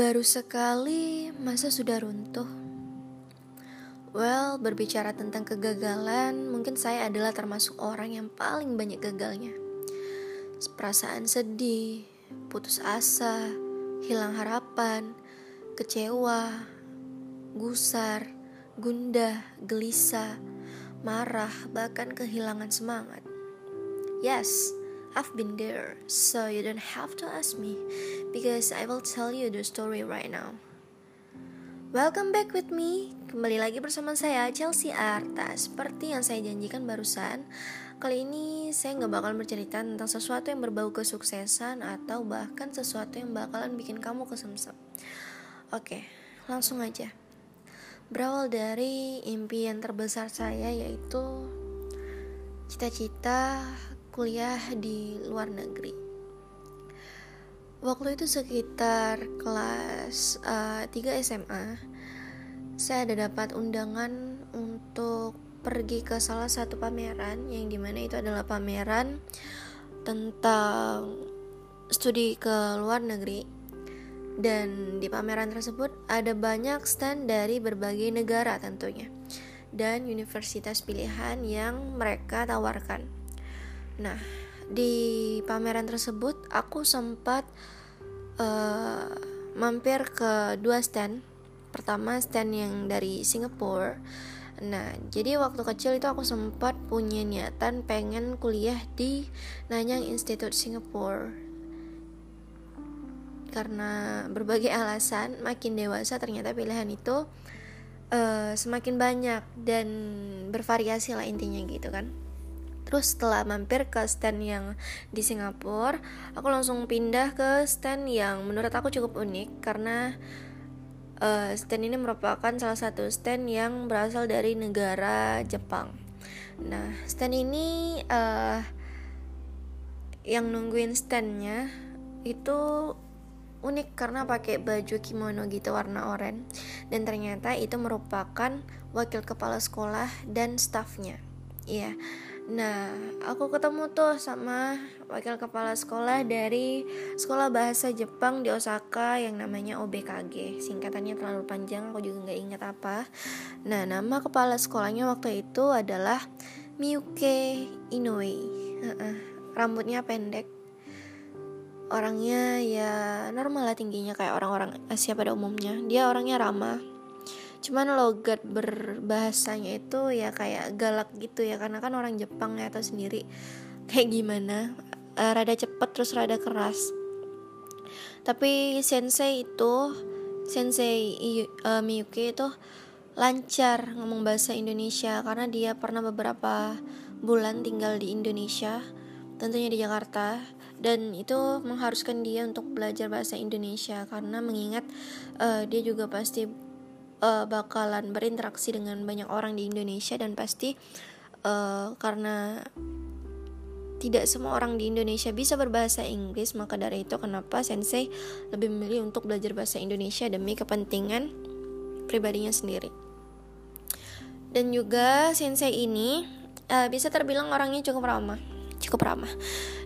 Baru sekali, masa sudah runtuh? Well, berbicara tentang kegagalan, mungkin saya adalah termasuk orang yang paling banyak gagalnya. Perasaan sedih, putus asa, hilang harapan, kecewa, gusar, gundah, gelisah, marah, bahkan kehilangan semangat. Yes, I've been there, so you don't have to ask me because I will tell you the story right now. Welcome back with me. Kembali lagi bersama saya Chelsea Arta. Seperti yang saya janjikan barusan, kali ini saya nggak bakal bercerita tentang sesuatu yang berbau kesuksesan atau bahkan sesuatu yang bakalan bikin kamu kesemsem. Oke, langsung aja. Berawal dari impian terbesar saya yaitu cita-cita kuliah di luar negeri. Waktu itu sekitar kelas uh, 3 SMA, saya ada dapat undangan untuk pergi ke salah satu pameran yang di mana itu adalah pameran tentang studi ke luar negeri dan di pameran tersebut ada banyak stand dari berbagai negara tentunya dan universitas pilihan yang mereka tawarkan. Nah, di pameran tersebut aku sempat uh, mampir ke dua stand. Pertama stand yang dari Singapura. Nah, jadi waktu kecil itu aku sempat punya niatan pengen kuliah di Nanyang Institute Singapore. Karena berbagai alasan, makin dewasa ternyata pilihan itu uh, semakin banyak dan bervariasi lah intinya gitu kan. Terus setelah mampir ke stand yang di Singapura, aku langsung pindah ke stand yang menurut aku cukup unik karena uh, stand ini merupakan salah satu stand yang berasal dari negara Jepang. Nah, stand ini uh, yang nungguin standnya itu unik karena pakai baju kimono gitu warna oranye dan ternyata itu merupakan wakil kepala sekolah dan staffnya. Iya. Yeah Nah, aku ketemu tuh sama wakil kepala sekolah dari sekolah bahasa Jepang di Osaka yang namanya OBKG. Singkatannya terlalu panjang, aku juga nggak ingat apa. Nah, nama kepala sekolahnya waktu itu adalah Miyuke Inoue. rambutnya pendek. Orangnya ya normal lah tingginya kayak orang-orang Asia pada umumnya. Dia orangnya ramah cuman logat berbahasanya itu ya kayak galak gitu ya karena kan orang Jepang ya atau sendiri. Kayak gimana? Uh, rada cepet terus rada keras. Tapi sensei itu sensei uh, Miyuki itu lancar ngomong bahasa Indonesia karena dia pernah beberapa bulan tinggal di Indonesia tentunya di Jakarta. Dan itu mengharuskan dia untuk belajar bahasa Indonesia karena mengingat uh, dia juga pasti uh, bakalan berinteraksi dengan banyak orang di Indonesia dan pasti uh, karena tidak semua orang di Indonesia bisa berbahasa Inggris maka dari itu kenapa sensei lebih memilih untuk belajar bahasa Indonesia demi kepentingan pribadinya sendiri. Dan juga sensei ini uh, bisa terbilang orangnya cukup ramah cukup ramah.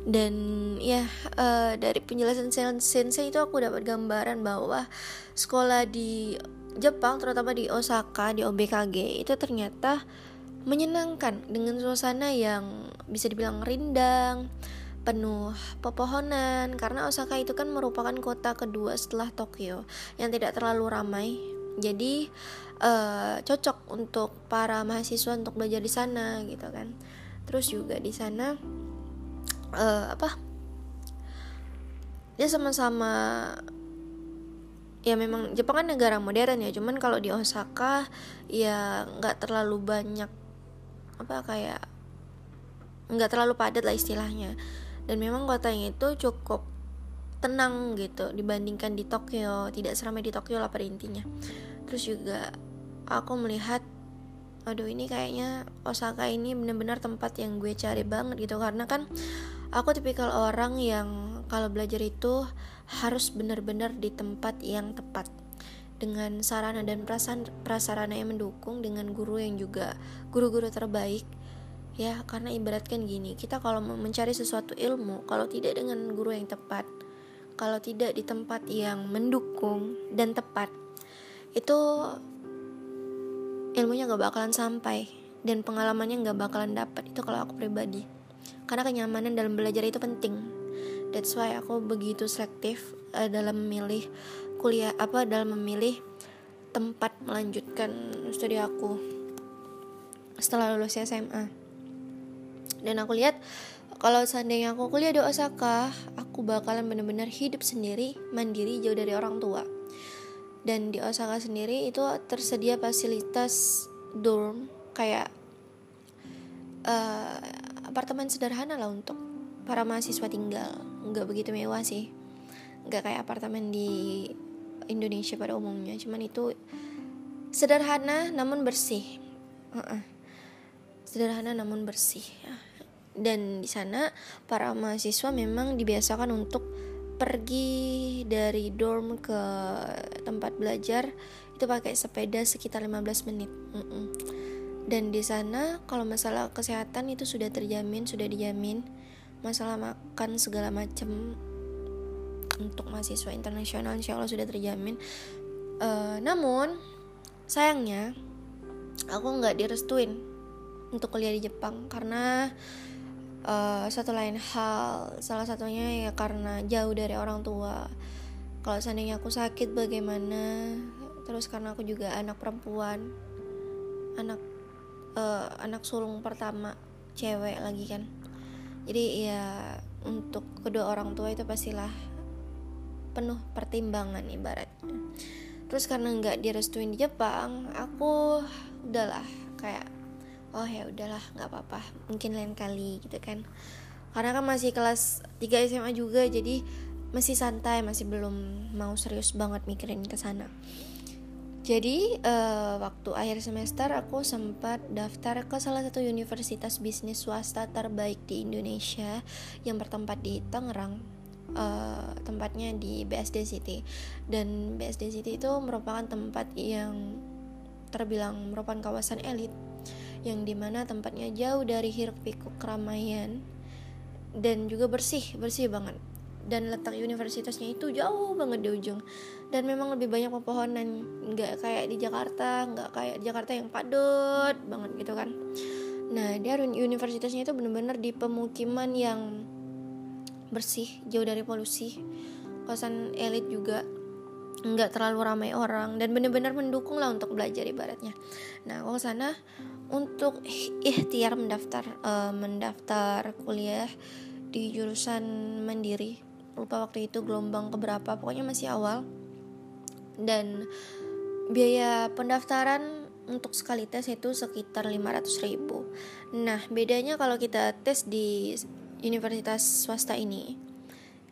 Dan ya uh, dari penjelasan sensei itu aku dapat gambaran bahwa sekolah di Jepang terutama di Osaka di OBKG itu ternyata menyenangkan dengan suasana yang bisa dibilang rindang penuh pepohonan. Karena Osaka itu kan merupakan kota kedua setelah Tokyo yang tidak terlalu ramai. Jadi uh, cocok untuk para mahasiswa untuk belajar di sana gitu kan. Terus juga di sana uh, apa? Dia sama-sama ya memang Jepang kan negara modern ya. Cuman kalau di Osaka ya nggak terlalu banyak apa kayak nggak terlalu padat lah istilahnya. Dan memang kotanya itu cukup tenang gitu dibandingkan di Tokyo. Tidak seramai di Tokyo lah pada intinya. Terus juga aku melihat aduh ini kayaknya Osaka ini benar-benar tempat yang gue cari banget gitu. Karena kan aku tipikal orang yang kalau belajar itu harus benar-benar di tempat yang tepat. Dengan sarana dan prasarana yang mendukung dengan guru yang juga guru-guru terbaik. Ya karena ibaratkan gini kita kalau mencari sesuatu ilmu kalau tidak dengan guru yang tepat kalau tidak di tempat yang mendukung dan tepat itu ilmunya gak bakalan sampai dan pengalamannya gak bakalan dapat itu kalau aku pribadi. Karena kenyamanan dalam belajar itu penting that's why aku begitu selektif uh, dalam memilih kuliah apa dalam memilih tempat melanjutkan studi aku setelah lulus SMA dan aku lihat kalau seandainya aku kuliah di Osaka aku bakalan benar-benar hidup sendiri mandiri jauh dari orang tua. Dan di Osaka sendiri itu tersedia fasilitas dorm kayak uh, apartemen sederhana lah untuk para mahasiswa tinggal nggak begitu mewah sih. Nggak kayak apartemen di Indonesia pada umumnya. Cuman itu sederhana namun bersih. Uh -uh. sederhana namun bersih dan di sana para mahasiswa memang dibiasakan untuk pergi dari dorm ke tempat belajar itu pakai sepeda sekitar 15 menit. -mm. dan di sana kalau masalah kesehatan itu sudah terjamin sudah dijamin masalah makan segala macam untuk mahasiswa internasional insya Allah sudah terjamin. Uh, namun sayangnya aku nggak direstuin untuk kuliah di Jepang karena uh, satu lain hal. Salah satunya ya karena jauh dari orang tua. Kalau seandainya aku sakit bagaimana? Terus karena aku juga anak perempuan anak uh, anak sulung pertama cewek lagi kan jadi ya untuk kedua orang tua itu pastilah penuh pertimbangan ibaratnya. Terus karena nggak direstuin di Jepang aku udahlah kayak oh ya udahlah nggak apa-apa mungkin lain kali gitu kan. Karena kan masih kelas 3 SMA juga jadi masih santai masih belum mau serius banget mikirin ke sana jadi uh, waktu akhir semester aku sempat daftar ke salah satu universitas bisnis swasta terbaik di Indonesia yang bertempat di Tangerang uh, tempatnya di BSD City. Dan BSD City itu merupakan tempat yang terbilang merupakan kawasan elit yang di mana tempatnya jauh dari hiruk pikuk keramaian dan juga bersih bersih banget. Dan letak universitasnya itu jauh banget di ujung dan memang lebih banyak pepohonan. Nggak kayak di Jakarta nggak kayak di Jakarta yang padat banget gitu kan. Nah dia universitasnya itu benar-benar di pemukiman yang bersih jauh dari polusi. Kosan elit juga. Nggak terlalu ramai orang. Dan benar-benar mendukung lah untuk belajar ibaratnya. Nah aku sana untuk ikhtiar mendaftar uh, mendaftar kuliah di jurusan mandiri. Lupa waktu itu gelombang keberapa. Pokoknya masih awal dan biaya pendaftaran untuk sekali tes itu sekitar 500 ribu. Nah bedanya kalau kita tes di universitas swasta ini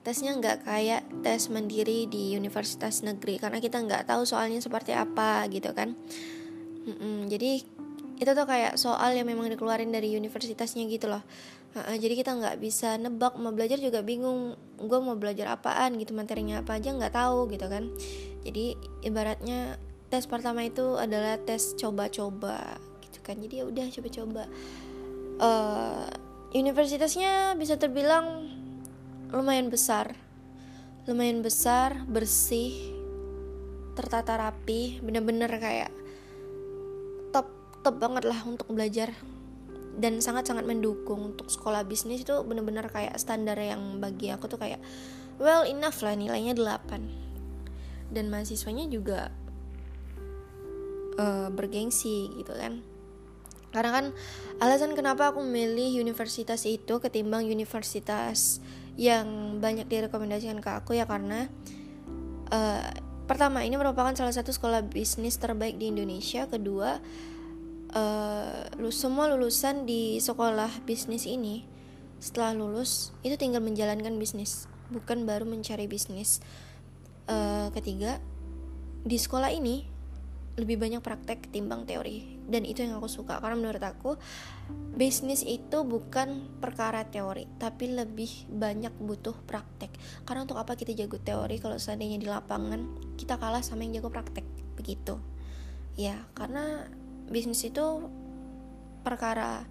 tesnya nggak kayak tes mandiri di universitas negeri karena kita nggak tahu soalnya seperti apa gitu kan. Mm-mm, jadi itu tuh kayak soal yang memang dikeluarin dari universitasnya gitu loh. Jadi kita nggak bisa nebak mau belajar juga bingung gue mau belajar apaan gitu materinya apa aja nggak tahu gitu kan. Jadi ibaratnya tes pertama itu adalah tes coba-coba gitu kan. Jadi ya udah coba-coba. Uh, universitasnya bisa terbilang lumayan besar. Lumayan besar bersih tertata rapi bener-bener kayak top banget lah untuk belajar. Dan sangat-sangat mendukung untuk sekolah bisnis itu bener-bener kayak standar yang bagi aku tuh kayak well enough lah nilainya 8 dan mahasiswanya juga uh, bergengsi gitu kan. Karena kan alasan kenapa aku memilih universitas itu ketimbang universitas yang banyak direkomendasikan ke aku ya karena uh, pertama ini merupakan salah satu sekolah bisnis terbaik di Indonesia kedua uh, semua lulusan di sekolah bisnis ini setelah lulus itu tinggal menjalankan bisnis bukan baru mencari bisnis. Uh, ketiga di sekolah ini lebih banyak praktek ketimbang teori dan itu yang aku suka karena menurut aku bisnis itu bukan perkara teori tapi lebih banyak butuh praktek. Karena untuk apa kita jago teori kalau seandainya di lapangan kita kalah sama yang jago praktek begitu. Ya karena bisnis itu perkara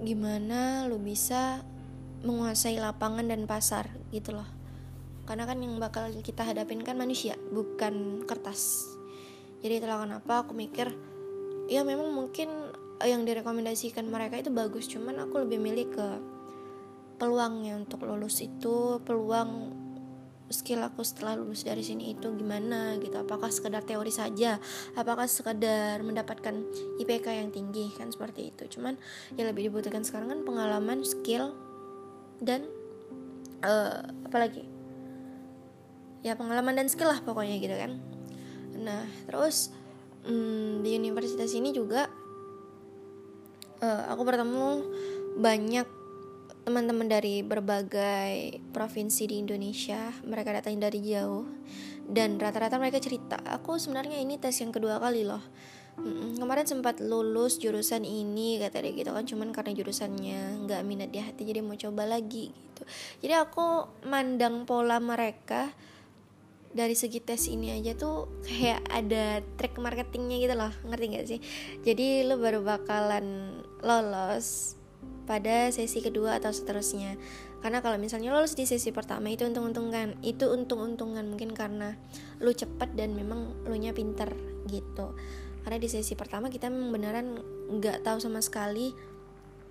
gimana lo bisa menguasai lapangan dan pasar gitu loh. Karena kan yang bakal kita hadapin kan manusia bukan kertas. Jadi itulah kenapa aku mikir ya memang mungkin yang direkomendasikan mereka itu bagus. Cuman aku lebih milih ke peluangnya untuk lulus itu peluang skill aku setelah lulus dari sini itu gimana gitu? Apakah sekedar teori saja? Apakah sekedar mendapatkan IPK yang tinggi? Kan seperti itu. Cuman yang lebih dibutuhkan sekarang kan pengalaman skill dan uh, apalagi ya pengalaman dan skill lah pokoknya gitu kan. Nah terus hmm, di universitas ini juga uh, aku bertemu banyak teman-teman dari berbagai provinsi di Indonesia mereka datang dari jauh. Dan rata-rata mereka cerita aku sebenarnya ini tes yang kedua kali loh. Kemarin sempat lulus jurusan ini kata dia gitu kan cuman karena jurusannya nggak minat di hati jadi mau coba lagi gitu. Jadi aku mandang pola mereka dari segi tes ini aja tuh kayak ada trik marketingnya gitu loh ngerti gak sih? Jadi lo baru bakalan lolos pada sesi kedua atau seterusnya. Karena kalau misalnya lolos di sesi pertama itu untung-untungan. Itu untung-untungan mungkin karena lu cepat dan memang lu nya pinter gitu. Karena di sesi pertama kita memang beneran nggak tahu sama sekali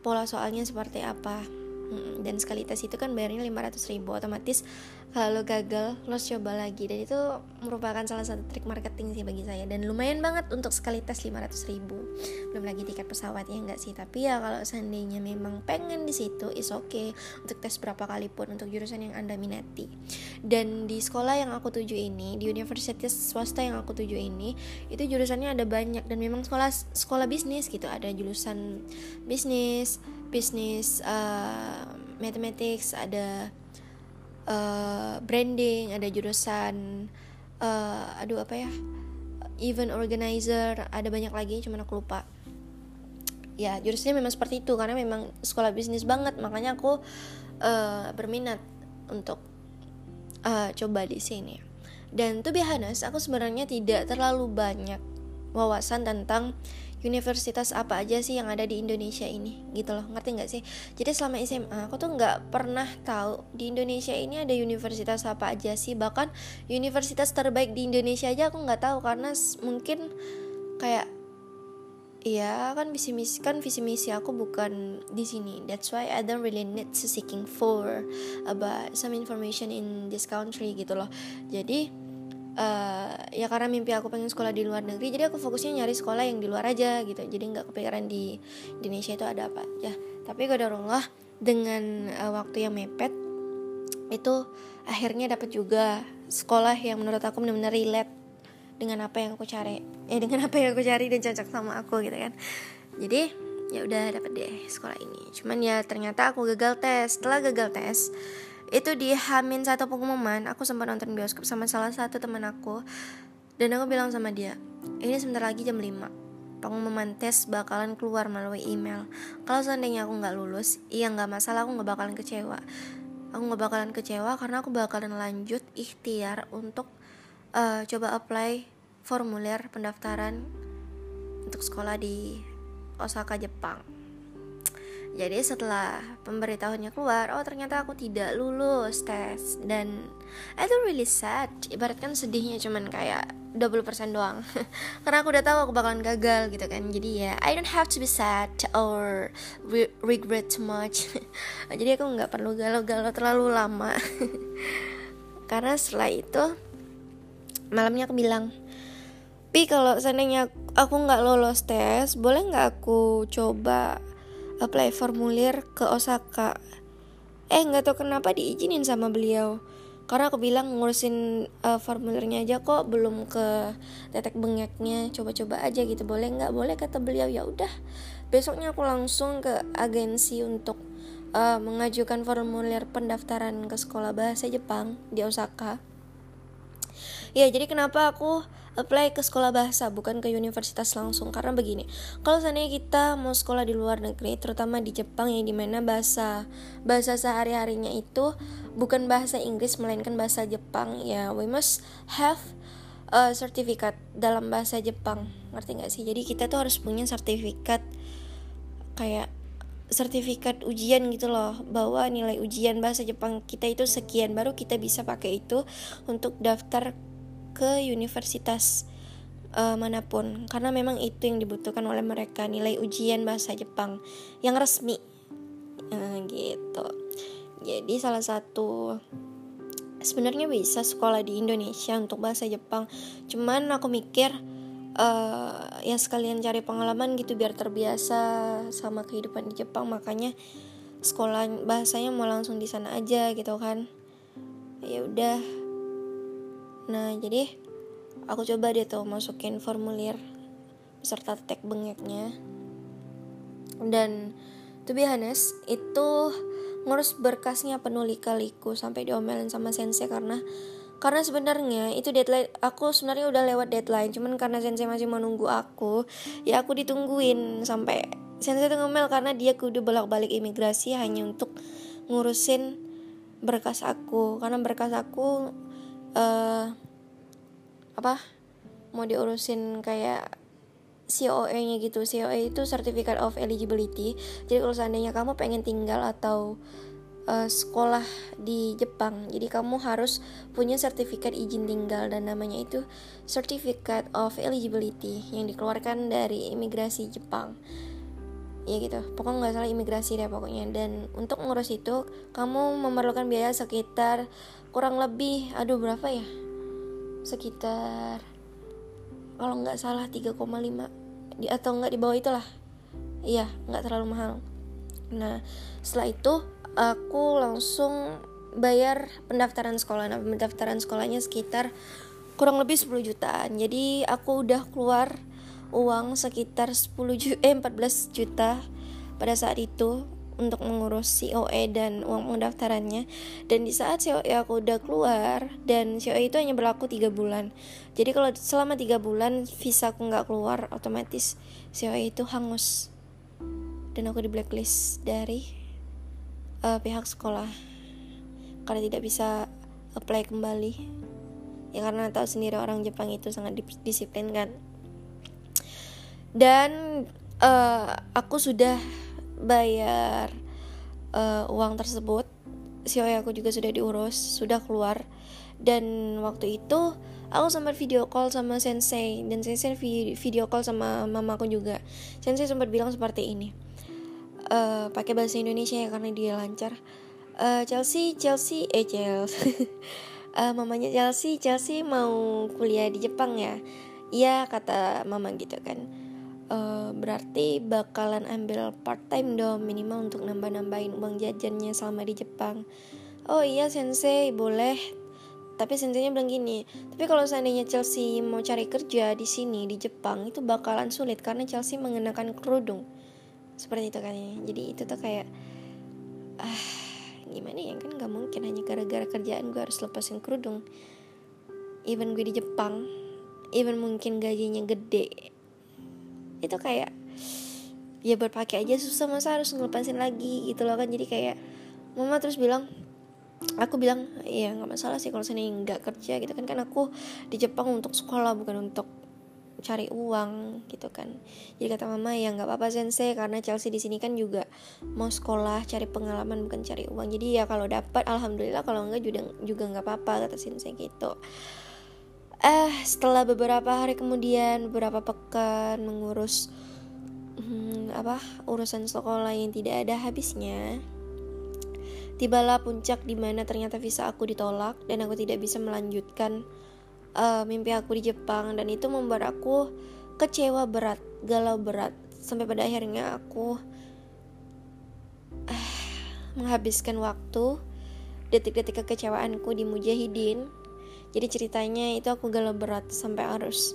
pola soalnya seperti apa. Dan sekali tes itu kan bayarnya 500 ribu. Otomatis kalau gagal lo coba lagi. Dan itu merupakan salah satu trik marketing sih bagi saya. Dan lumayan banget untuk sekali tes 500 ribu. Belum lagi tiket pesawat ya enggak sih? Tapi ya kalau seandainya memang pengen di situ is okay. Untuk tes berapa kali pun untuk jurusan yang anda minati. Dan di sekolah yang aku tuju ini di universitas swasta yang aku tuju ini itu jurusannya ada banyak. Dan memang sekolah sekolah bisnis gitu. Ada jurusan bisnis bisnis uh, mathematics ada uh, branding ada jurusan uh, aduh apa ya event organizer ada banyak lagi cuman aku lupa. Ya jurusnya memang seperti itu karena memang sekolah bisnis banget makanya aku uh, berminat untuk uh, coba di sini. Dan tuh biasa aku sebenarnya tidak terlalu banyak wawasan tentang universitas apa aja sih yang ada di Indonesia ini gitu loh ngerti nggak sih jadi selama SMA aku tuh nggak pernah tahu di Indonesia ini ada universitas apa aja sih bahkan universitas terbaik di Indonesia aja aku nggak tahu karena mungkin kayak Iya kan visi misi kan visi misi aku bukan di sini. That's why I don't really need to seeking for about some information in this country gitu loh. Jadi uh, ya karena mimpi aku pengen sekolah di luar negeri jadi aku fokusnya nyari sekolah yang di luar aja gitu. Jadi nggak kepikiran di Indonesia itu ada apa ya tapi Allah dengan uh, waktu yang mepet itu akhirnya dapat juga sekolah yang menurut aku benar-benar relate dengan apa yang aku cari. Eh dengan apa yang aku cari dan cocok sama aku gitu kan. Jadi ya udah dapat deh sekolah ini. Cuman ya ternyata aku gagal tes. Setelah gagal tes itu di Hamin satu pengumuman aku sempat nonton bioskop sama salah satu teman aku. Dan aku bilang sama dia ini sebentar lagi jam 5 pengumuman tes bakalan keluar melalui email. Kalau seandainya aku nggak lulus iya nggak masalah aku nggak bakalan kecewa. Aku nggak bakalan kecewa karena aku bakalan lanjut ikhtiar untuk uh, coba apply formulir pendaftaran untuk sekolah di Osaka Jepang jadi setelah pemberitahuannya keluar, oh ternyata aku tidak lulus tes dan itu really sad. Ibaratkan sedihnya cuman kayak 20% doang. Karena aku udah tahu aku bakalan gagal gitu kan. Jadi ya I don't have to be sad or re regret too much. Jadi aku nggak perlu galau-galau terlalu lama. Karena setelah itu malamnya aku bilang, "Pi kalau seandainya aku nggak lolos tes, boleh nggak aku coba apply formulir ke Osaka. Eh nggak tahu kenapa diizinin sama beliau. Karena aku bilang ngurusin uh, formulirnya aja kok belum ke tetek bengeknya. Coba-coba aja gitu boleh nggak? Boleh kata beliau. Ya udah besoknya aku langsung ke agensi untuk uh, mengajukan formulir pendaftaran ke sekolah bahasa Jepang di Osaka. Ya jadi kenapa aku apply ke sekolah bahasa bukan ke universitas langsung. Karena begini kalau seandainya kita mau sekolah di luar negeri terutama di Jepang yang di mana bahasa bahasa sehari harinya itu bukan bahasa Inggris melainkan bahasa Jepang ya we must have a sertifikat dalam bahasa Jepang. Ngerti nggak sih? Jadi kita tuh harus punya sertifikat kayak sertifikat ujian gitu loh bahwa nilai ujian bahasa Jepang kita itu sekian baru kita bisa pakai itu untuk daftar ke universitas uh, mana pun. Karena memang itu yang dibutuhkan oleh mereka nilai ujian bahasa Jepang yang resmi. Uh, gitu. Jadi salah satu sebenarnya bisa sekolah di Indonesia untuk bahasa Jepang. Cuman aku mikir uh, ya sekalian cari pengalaman gitu biar terbiasa sama kehidupan di Jepang. Makanya sekolah bahasanya mau langsung di sana aja gitu kan. Ya udah nah jadi aku coba deh tuh masukin formulir beserta tag bengeknya. Dan to be honest itu ngurus berkasnya penuh lika-liku sampai diomelin sama sensei karena karena sebenarnya itu deadline aku sebenarnya udah lewat deadline cuman karena sensei masih menunggu aku ya aku ditungguin sampai sensei tuh ngomel karena dia kudu bolak-balik imigrasi hanya untuk ngurusin berkas aku. Karena berkas aku uh, apa mau diurusin kayak COE-nya gitu. COE itu Certificate of Eligibility. Jadi kalau seandainya kamu pengen tinggal atau uh, sekolah di Jepang, jadi kamu harus punya sertifikat izin tinggal dan namanya itu Certificate of Eligibility yang dikeluarkan dari imigrasi Jepang. Ya gitu, pokoknya nggak salah imigrasi deh pokoknya. Dan untuk ngurus itu, kamu memerlukan biaya sekitar kurang lebih, aduh berapa ya? Sekitar kalau nggak salah 3,5 di atau nggak di bawah itulah. Iya nggak terlalu mahal. Nah setelah itu aku langsung bayar pendaftaran sekolah. Nah pendaftaran sekolahnya sekitar kurang lebih 10 jutaan. Jadi aku udah keluar uang sekitar 10 juta eh 14 juta pada saat itu untuk mengurus COE dan uang pendaftarannya. Dan di saat COE aku udah keluar dan COE itu hanya berlaku tiga bulan. Jadi kalau selama tiga bulan visa aku nggak keluar otomatis COE itu hangus. Dan aku di blacklist dari uh, pihak sekolah. Karena tidak bisa apply kembali. Ya karena tahu sendiri orang Jepang itu sangat disiplin kan. Dan uh, aku sudah bayar uh, uang tersebut. COE aku juga sudah diurus sudah keluar. Dan waktu itu aku sempat video call sama sensei. Dan sensei video call sama mamaku juga. Sensei sempat bilang seperti ini uh, pakai bahasa Indonesia ya karena dia lancar. Uh, Chelsea Chelsea eh Chelsea uh, mamanya Chelsea Chelsea mau kuliah di Jepang ya? Iya kata mama gitu kan uh, berarti bakalan ambil part time dong minimal untuk nambah-nambahin uang jajannya selama di Jepang. Oh iya sensei boleh. Tapi senseinya bilang gini tapi kalau seandainya Chelsea mau cari kerja di sini di Jepang itu bakalan sulit karena Chelsea mengenakan kerudung. Seperti itu kan ya. Jadi itu tuh kayak ah gimana ya? Kan nggak mungkin hanya gara-gara kerjaan gue harus lepasin kerudung. Even gue di Jepang even mungkin gajinya gede itu kayak ya berpakai aja susah masa harus ngelepasin lagi gitu loh kan. Jadi kayak mama terus bilang aku bilang ya nggak masalah sih kalau saya nggak kerja gitu kan. Kan aku di Jepang untuk sekolah bukan untuk cari uang gitu kan. Jadi kata mama ya nggak apa-apa sensei karena Chelsea di sini kan juga mau sekolah cari pengalaman bukan cari uang. Jadi ya kalau dapat alhamdulillah. Kalau enggak juga juga nggak apa-apa kata sensei gitu eh setelah beberapa hari kemudian beberapa pekan mengurus hmm, apa urusan sekolah yang tidak ada habisnya tibalah puncak di mana ternyata visa aku ditolak dan aku tidak bisa melanjutkan uh, mimpi aku di Jepang. Dan itu membuat aku kecewa berat galau berat. Sampai pada akhirnya aku uh, menghabiskan waktu detik-detik kekecewaanku di Mujahidin jadi ceritanya itu aku galau berat sampai harus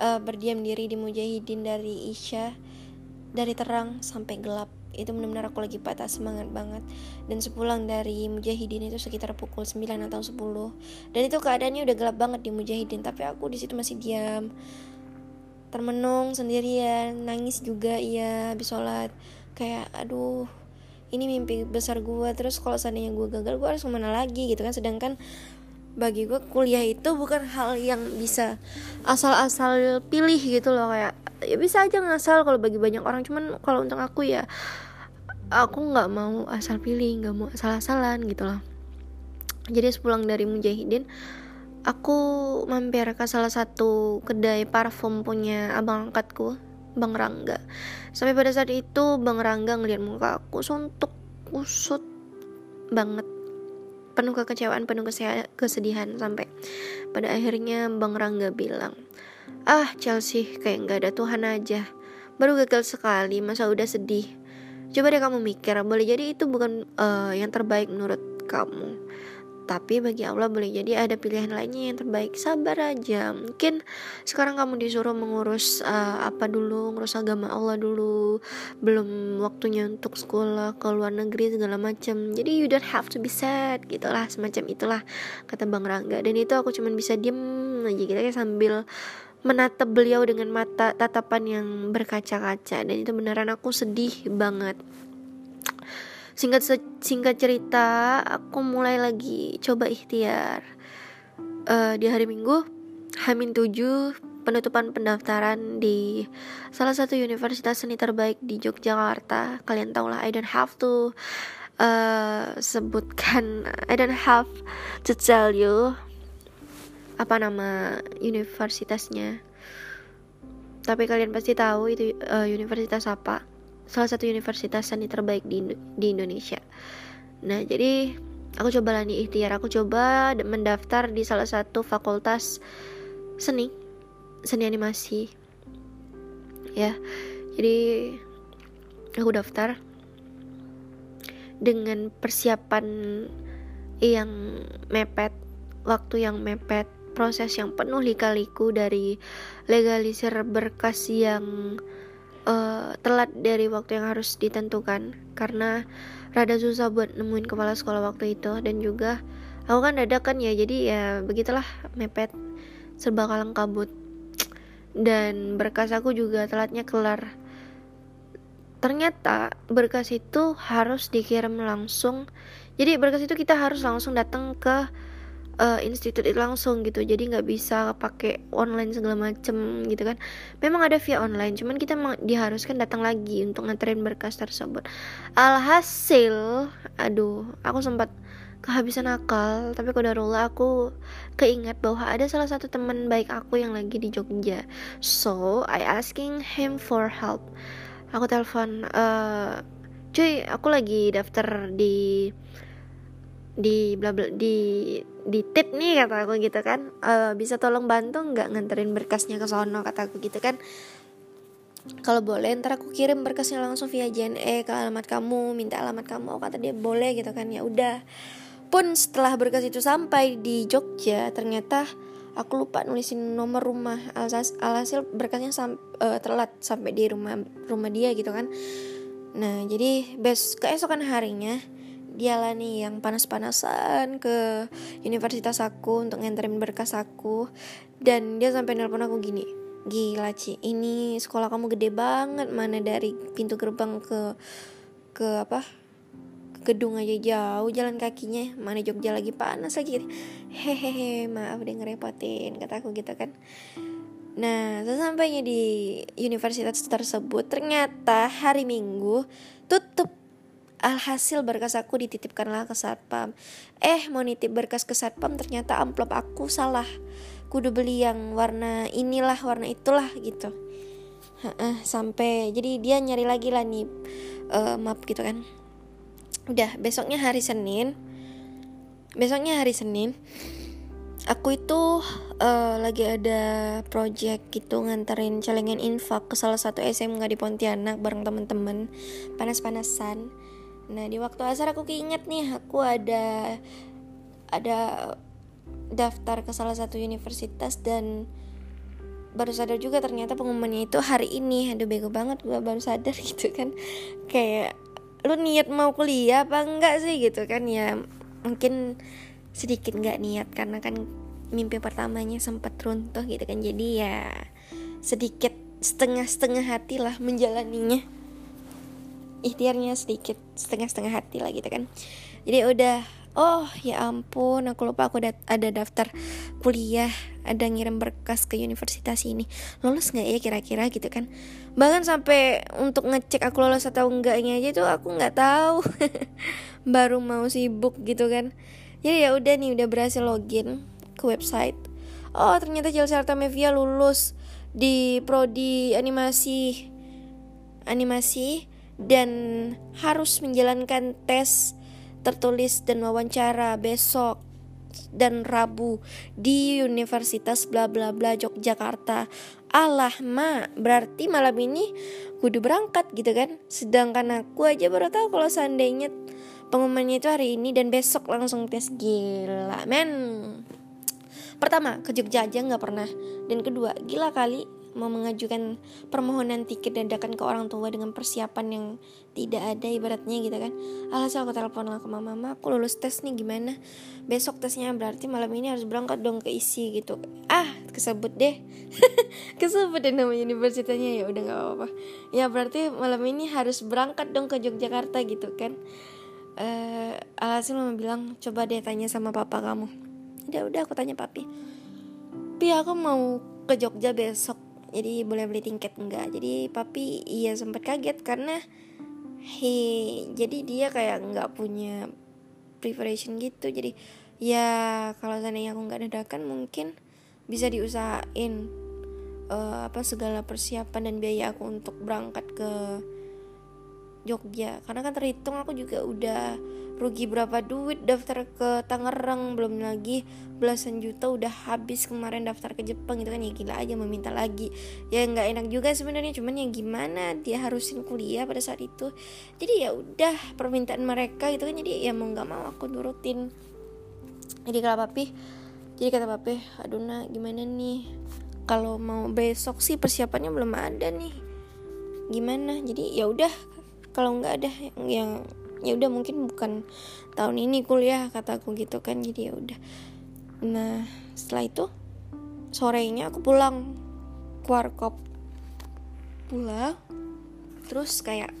uh, berdiam diri di mujahidin dari isya dari terang sampai gelap. Itu benar-benar aku lagi patah semangat banget. Dan sepulang dari mujahidin itu sekitar pukul 9 atau 10 dan itu keadaannya udah gelap banget di mujahidin tapi aku di situ masih diam. Termenung sendirian nangis juga iya habis sholat. Kayak aduh ini mimpi besar gue terus kalau seandainya gue gagal gue harus ke mana lagi gitu kan? Sedangkan bagi gue kuliah itu bukan hal yang bisa asal-asal pilih gitu loh kayak ya bisa aja ngasal kalau bagi banyak orang cuman kalau untuk aku ya aku nggak mau asal pilih nggak mau asal-asalan gitu loh. Jadi sepulang dari mujahidin aku mampir ke salah satu kedai parfum punya abang angkatku Bang Rangga. Sampai pada saat itu Bang Rangga ngeliat muka aku suntuk kusut banget penuh kekecewaan penuh kesedihan sampai pada akhirnya Bang Rangga bilang ah Chelsea kayak nggak ada Tuhan aja. Baru gagal sekali masa udah sedih. Coba deh kamu mikir boleh jadi itu bukan uh, yang terbaik menurut kamu tapi bagi Allah boleh jadi ada pilihan lainnya yang terbaik. Sabar aja. Mungkin sekarang kamu disuruh mengurus uh, apa dulu? Ngurus agama Allah dulu. Belum waktunya untuk sekolah ke luar negeri segala macam. Jadi you don't have to be sad gitulah semacam itulah kata Bang Rangga. Dan itu aku cuman bisa diem aja gitu kayak sambil menatap beliau dengan mata tatapan yang berkaca-kaca. Dan itu beneran aku sedih banget singkat singkat cerita aku mulai lagi coba ikhtiar. Uh, di hari minggu Hamin 7 penutupan pendaftaran di salah satu universitas seni terbaik di Yogyakarta. Kalian tau lah I don't have to uh, sebutkan I don't have to tell you apa nama universitasnya. Tapi kalian pasti tahu itu uh, universitas apa salah satu universitas seni terbaik di, di Indonesia. Nah, jadi aku coba nih ikhtiar, aku coba mendaftar di salah satu fakultas seni, seni animasi. Ya. Jadi aku daftar dengan persiapan yang mepet, waktu yang mepet, proses yang penuh lika-liku dari legalisir berkas yang uh, telat dari waktu yang harus ditentukan. Karena rada susah buat nemuin kepala sekolah waktu itu. Dan juga aku kan dadakan ya. Jadi ya begitulah mepet serba kalang kabut. Dan berkas aku juga telatnya kelar. Ternyata berkas itu harus dikirim langsung. Jadi berkas itu kita harus langsung datang ke uh, institut itu langsung gitu. Jadi nggak bisa pakai online segala macem gitu kan. Memang ada via online cuman kita diharuskan datang lagi untuk nganterin berkas tersebut. Alhasil aduh aku sempat kehabisan akal tapi kodarullah aku keingat bahwa ada salah satu teman baik aku yang lagi di Jogja. So I asking him for help. Aku telepon uh, cuy aku lagi daftar di di bla bla di di tip nih kata aku gitu kan. E, bisa tolong bantu nggak nganterin berkasnya ke sono kata aku gitu kan. Kalau boleh ntar aku kirim berkasnya langsung via JNE ke alamat kamu minta alamat kamu. Oh, kata dia boleh gitu kan ya udah. Pun setelah berkas itu sampai di Jogja ternyata aku lupa nulisin nomor rumah alhasil berkasnya sam, uh, telat sampai di rumah rumah dia gitu kan. Nah jadi bes keesokan harinya dia lah nih yang panas-panasan ke universitas aku untuk nganterin berkas aku. Dan dia sampai nelpon aku gini gila Ci ini sekolah kamu gede banget mana dari pintu gerbang ke ke apa ke gedung aja jauh jalan kakinya mana Jogja lagi panas lagi. Hehehe maaf deh ngerepotin kataku gitu kan. Nah, sesampainya di universitas tersebut, ternyata hari Minggu tutup Alhasil berkas aku dititipkanlah ke satpam. Eh, mau nitip berkas ke satpam ternyata amplop aku salah. Kudu beli yang warna inilah, warna itulah gitu. Uh, sampai jadi dia nyari lagi lah nih uh, map gitu kan. Udah, besoknya hari Senin. Besoknya hari Senin. Aku itu uh, lagi ada project gitu nganterin celengan infak ke salah satu SMK di Pontianak bareng temen-temen panas-panasan Nah di waktu asar aku keinget nih aku ada ada daftar ke salah satu universitas dan baru sadar juga ternyata pengumumannya itu hari ini. Aduh bego banget gue baru sadar gitu kan. Kayak lu niat mau kuliah apa enggak sih? gitu kan. Ya mungkin sedikit nggak niat karena kan mimpi pertamanya sempat runtuh gitu kan. Jadi ya sedikit setengah-setengah hati lah menjalaninya ikhtiarnya sedikit setengah-setengah hati lah gitu kan. Jadi udah oh ya ampun aku lupa aku ada daftar kuliah ada ngirim berkas ke universitas ini. Lulus nggak ya kira-kira gitu kan? Bahkan sampai untuk ngecek aku lulus atau enggaknya aja tuh aku nggak tahu. Baru mau sibuk gitu kan. Jadi ya udah nih udah berhasil login ke website. Oh ternyata Chelsea Artamevia lulus di prodi animasi animasi dan harus menjalankan tes tertulis dan wawancara besok dan Rabu di Universitas bla bla bla Yogyakarta. Allah ma, berarti malam ini kudu berangkat gitu kan. Sedangkan aku aja baru tahu kalau seandainya pengumumannya itu hari ini dan besok langsung tes gila men. Pertama, ke Jogja aja nggak pernah. Dan kedua, gila kali mengajukan permohonan tiket dadakan ke orang tua dengan persiapan yang tidak ada ibaratnya gitu kan. Alhasil aku telepon lah ke mama mama aku lulus tes nih gimana? Besok tesnya berarti malam ini harus berangkat dong ke isi gitu. Ah kesebut deh. Kesebut deh namanya universitasnya ya udah nggak apa-apa. Ya berarti malam ini harus berangkat dong ke Yogyakarta gitu kan. Uh, alhasil mama bilang coba deh tanya sama papa kamu. Udah udah aku tanya papi. Pi aku mau ke Jogja besok jadi boleh beli tiket? Enggak. Jadi papi iya sempat kaget karena he jadi dia kayak nggak punya preparation gitu. Jadi ya kalau seandainya aku nggak dadakan mungkin bisa diusahain uh, apa segala persiapan dan biaya aku untuk berangkat ke Jogja. Karena kan terhitung aku juga udah rugi berapa duit daftar ke Tangerang. Belum lagi belasan juta udah habis kemarin daftar ke Jepang itu kan. Ya gila aja meminta lagi. Ya nggak enak juga sebenarnya. Cuman ya gimana? Dia harusin kuliah pada saat itu. Jadi ya udah permintaan mereka itu kan. Jadi ya mau nggak mau aku nurutin. Jadi kalau papi jadi kata papi aduh nak gimana nih? Kalau mau besok sih persiapannya belum ada nih. Gimana? Jadi ya udah kalau nggak ada yang ya udah mungkin bukan tahun ini kuliah kataku gitu kan jadi ya udah. Nah setelah itu sorenya aku pulang ke warkop. Pulang terus kayak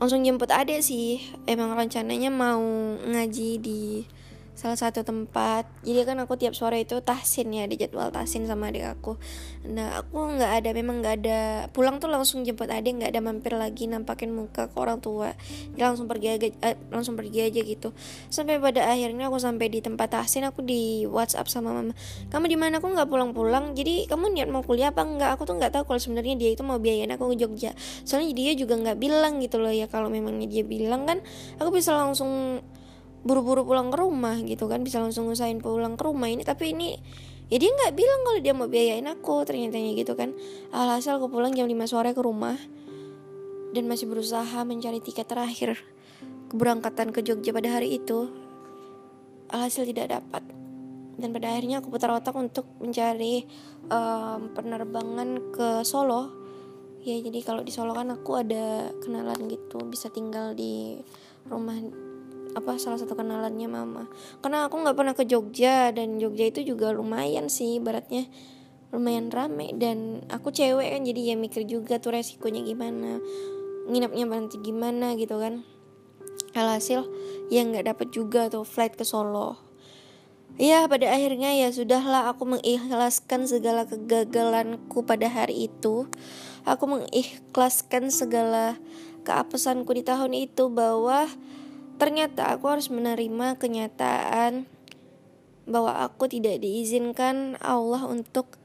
langsung jemput adek sih. Emang rencananya mau ngaji di salah satu tempat. Jadi kan aku tiap sore itu tahsin ya di jadwal tahsin sama adik aku. Nah aku nggak ada memang nggak ada. Pulang tuh langsung jemput adik nggak ada mampir lagi nampakin muka ke orang tua. Jadi langsung pergi aja eh, langsung pergi aja gitu. Sampai pada akhirnya aku sampai di tempat tahsin aku di WhatsApp sama mama kamu di mana? Aku nggak pulang-pulang. Jadi kamu niat mau kuliah apa enggak aku tuh nggak tahu kalau sebenarnya dia itu mau biayain aku ke Jogja. Soalnya dia juga nggak bilang gitu loh ya kalau memangnya dia bilang kan aku bisa langsung buru-buru pulang ke rumah gitu kan bisa langsung usahain pulang ke rumah ini. Tapi ini ya dia nggak bilang kalau dia mau biayain aku ternyata gitu kan. Alhasil aku pulang jam 5 sore ke rumah dan masih berusaha mencari tiket terakhir keberangkatan ke Jogja pada hari itu. Alhasil tidak dapat. Dan pada akhirnya aku putar otak untuk mencari um, penerbangan ke Solo. Ya jadi kalau di Solo kan aku ada kenalan gitu bisa tinggal di rumah apa salah satu kenalannya mama. Karena aku nggak pernah ke Jogja dan Jogja itu juga lumayan sih baratnya lumayan rame. Dan aku cewek kan jadi ya mikir juga tuh resikonya gimana nginepnya nanti gimana gitu kan. Alhasil ya nggak dapet juga tuh flight ke Solo. Ya pada akhirnya ya sudahlah aku mengikhlaskan segala kegagalanku pada hari itu. Aku mengikhlaskan segala keapesanku di tahun itu bahwa Ternyata aku harus menerima kenyataan bahwa aku tidak diizinkan Allah untuk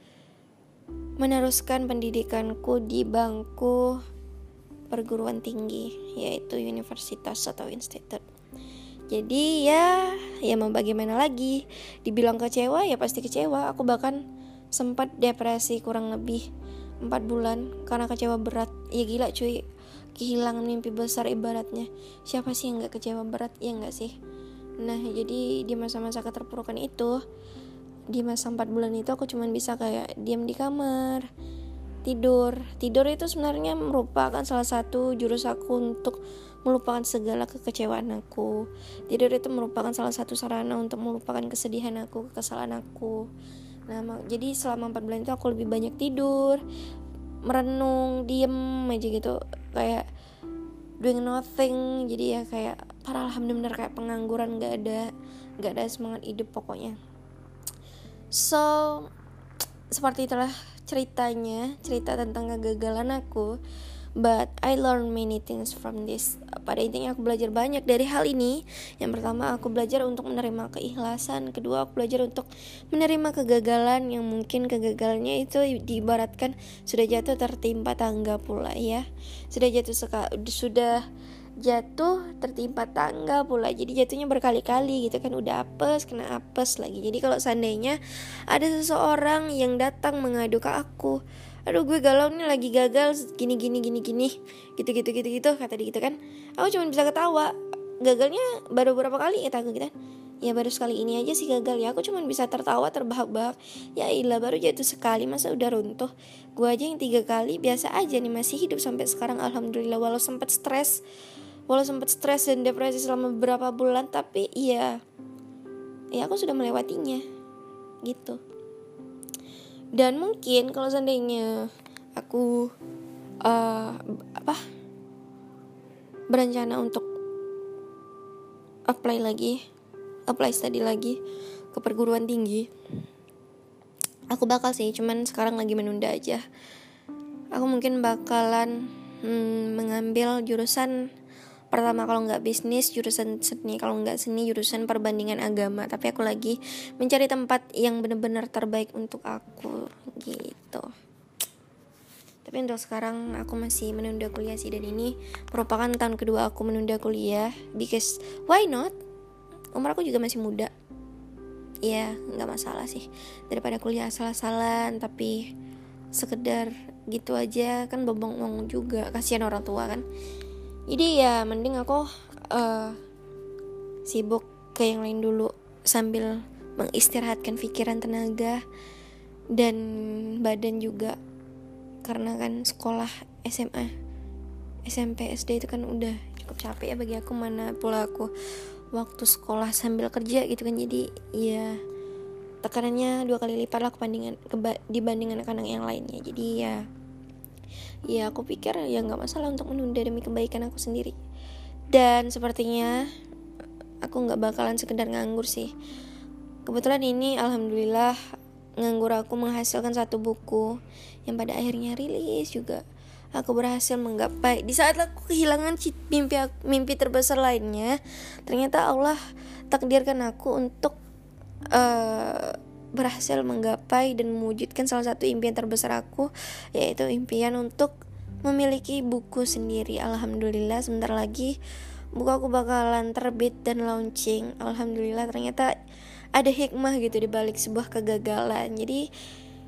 meneruskan pendidikanku di bangku perguruan tinggi yaitu universitas atau institut. Jadi ya, ya mau bagaimana lagi? Dibilang kecewa ya pasti kecewa. Aku bahkan sempat depresi kurang lebih 4 bulan karena kecewa berat. Ya gila cuy kehilangan mimpi besar ibaratnya. Siapa sih yang nggak kecewa berat? Ya nggak sih? Nah jadi di masa-masa keterpurukan itu di masa 4 bulan itu aku cuman bisa kayak diam di kamar tidur. Tidur itu sebenarnya merupakan salah satu jurus aku untuk melupakan segala kekecewaan aku. Tidur itu merupakan salah satu sarana untuk melupakan kesedihan aku kesalahan aku. Nah jadi selama 4 bulan itu aku lebih banyak tidur merenung diem aja gitu. Kayak doing nothing. Jadi ya kayak parah lah bener-bener kayak pengangguran gak ada gak ada semangat hidup pokoknya. So seperti itulah ceritanya cerita tentang kegagalan aku but I learn many things from this. Pada intinya aku belajar banyak dari hal ini. Yang pertama aku belajar untuk menerima keikhlasan, kedua aku belajar untuk menerima kegagalan yang mungkin kegagalannya itu diibaratkan sudah jatuh tertimpa tangga pula ya. Sudah jatuh sudah jatuh tertimpa tangga pula jadi jatuhnya berkali-kali gitu kan udah apes kena apes lagi jadi kalau seandainya ada seseorang yang datang mengadu ke aku aduh gue galau nih lagi gagal gini gini gini gini. Gitu gitu gitu gitu kata dia gitu kan. Aku cuma bisa ketawa. Gagalnya baru berapa kali ya aku gitu kan? Ya baru sekali ini aja sih gagal ya. Aku cuma bisa tertawa terbahak-bahak. Ya ilah baru jatuh sekali masa udah runtuh? Gue aja yang tiga kali biasa aja nih masih hidup sampai sekarang alhamdulillah. Walau sempat stres. Walau sempat stres dan depresi selama beberapa bulan tapi iya. Ya aku sudah melewatinya. Gitu dan mungkin kalau seandainya aku uh, apa berencana untuk apply lagi apply study lagi ke perguruan tinggi aku bakal sih cuman sekarang lagi menunda aja. Aku mungkin bakalan hmm, mengambil jurusan pertama kalau nggak bisnis jurusan seni kalau nggak seni jurusan perbandingan agama. Tapi aku lagi mencari tempat yang benar-benar terbaik untuk aku gitu. Tapi untuk sekarang aku masih menunda kuliah sih. Dan ini merupakan tahun kedua aku menunda kuliah. Because why not? Umur aku juga masih muda. Ya nggak masalah sih. Daripada kuliah asal-asalan tapi sekedar gitu aja. Kan bobong juga. Kasihan orang tua kan jadi ya mending aku uh, sibuk ke yang lain dulu sambil mengistirahatkan pikiran tenaga dan badan juga. Karena kan sekolah SMA SMP SD itu kan udah cukup capek ya bagi aku. Mana pula aku waktu sekolah sambil kerja gitu kan. Jadi ya tekanannya dua kali lipat lah kebandingan dibandingkan anak-anak yang lainnya. Jadi ya ya aku pikir ya nggak masalah untuk menunda demi kebaikan aku sendiri. Dan sepertinya aku nggak bakalan sekedar nganggur sih. Kebetulan ini alhamdulillah nganggur aku menghasilkan satu buku yang pada akhirnya rilis juga. Aku berhasil menggapai. Di saat aku kehilangan mimpi mimpi terbesar lainnya ternyata Allah takdirkan aku untuk uh, berhasil menggapai dan mewujudkan salah satu impian terbesar aku yaitu impian untuk memiliki buku sendiri. Alhamdulillah sebentar lagi buku aku bakalan terbit dan launching. Alhamdulillah ternyata ada hikmah gitu di balik sebuah kegagalan. Jadi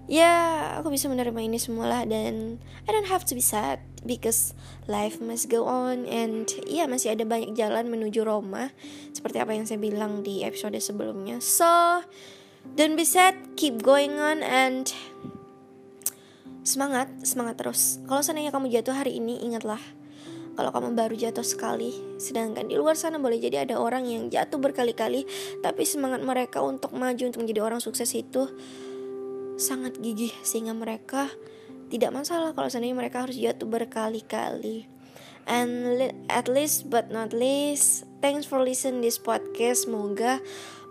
ya aku bisa menerima ini semua lah dan I don't have to be sad because life must go on and ya masih ada banyak jalan menuju Roma. Seperti apa yang saya bilang di episode sebelumnya. So Don't be sad, keep going on and semangat, semangat terus. Kalau seandainya kamu jatuh hari ini, ingatlah kalau kamu baru jatuh sekali, sedangkan di luar sana boleh jadi ada orang yang jatuh berkali-kali, tapi semangat mereka untuk maju untuk menjadi orang sukses itu sangat gigih sehingga mereka tidak masalah kalau seandainya mereka harus jatuh berkali-kali. And at least but not least, thanks for listen this podcast. Semoga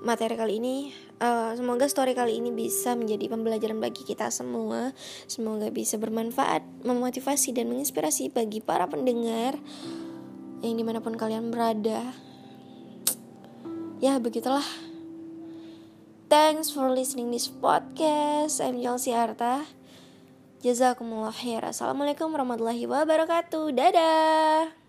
materi kali ini uh, semoga story kali ini bisa menjadi pembelajaran bagi kita semua. Semoga bisa bermanfaat memotivasi dan menginspirasi bagi para pendengar yang di mana pun kalian berada. Ya begitulah. Thanks for listening this podcast. I'm Chelsea Arta Jazakumullah khair Assalamualaikum warahmatullahi wabarakatuh. Dadah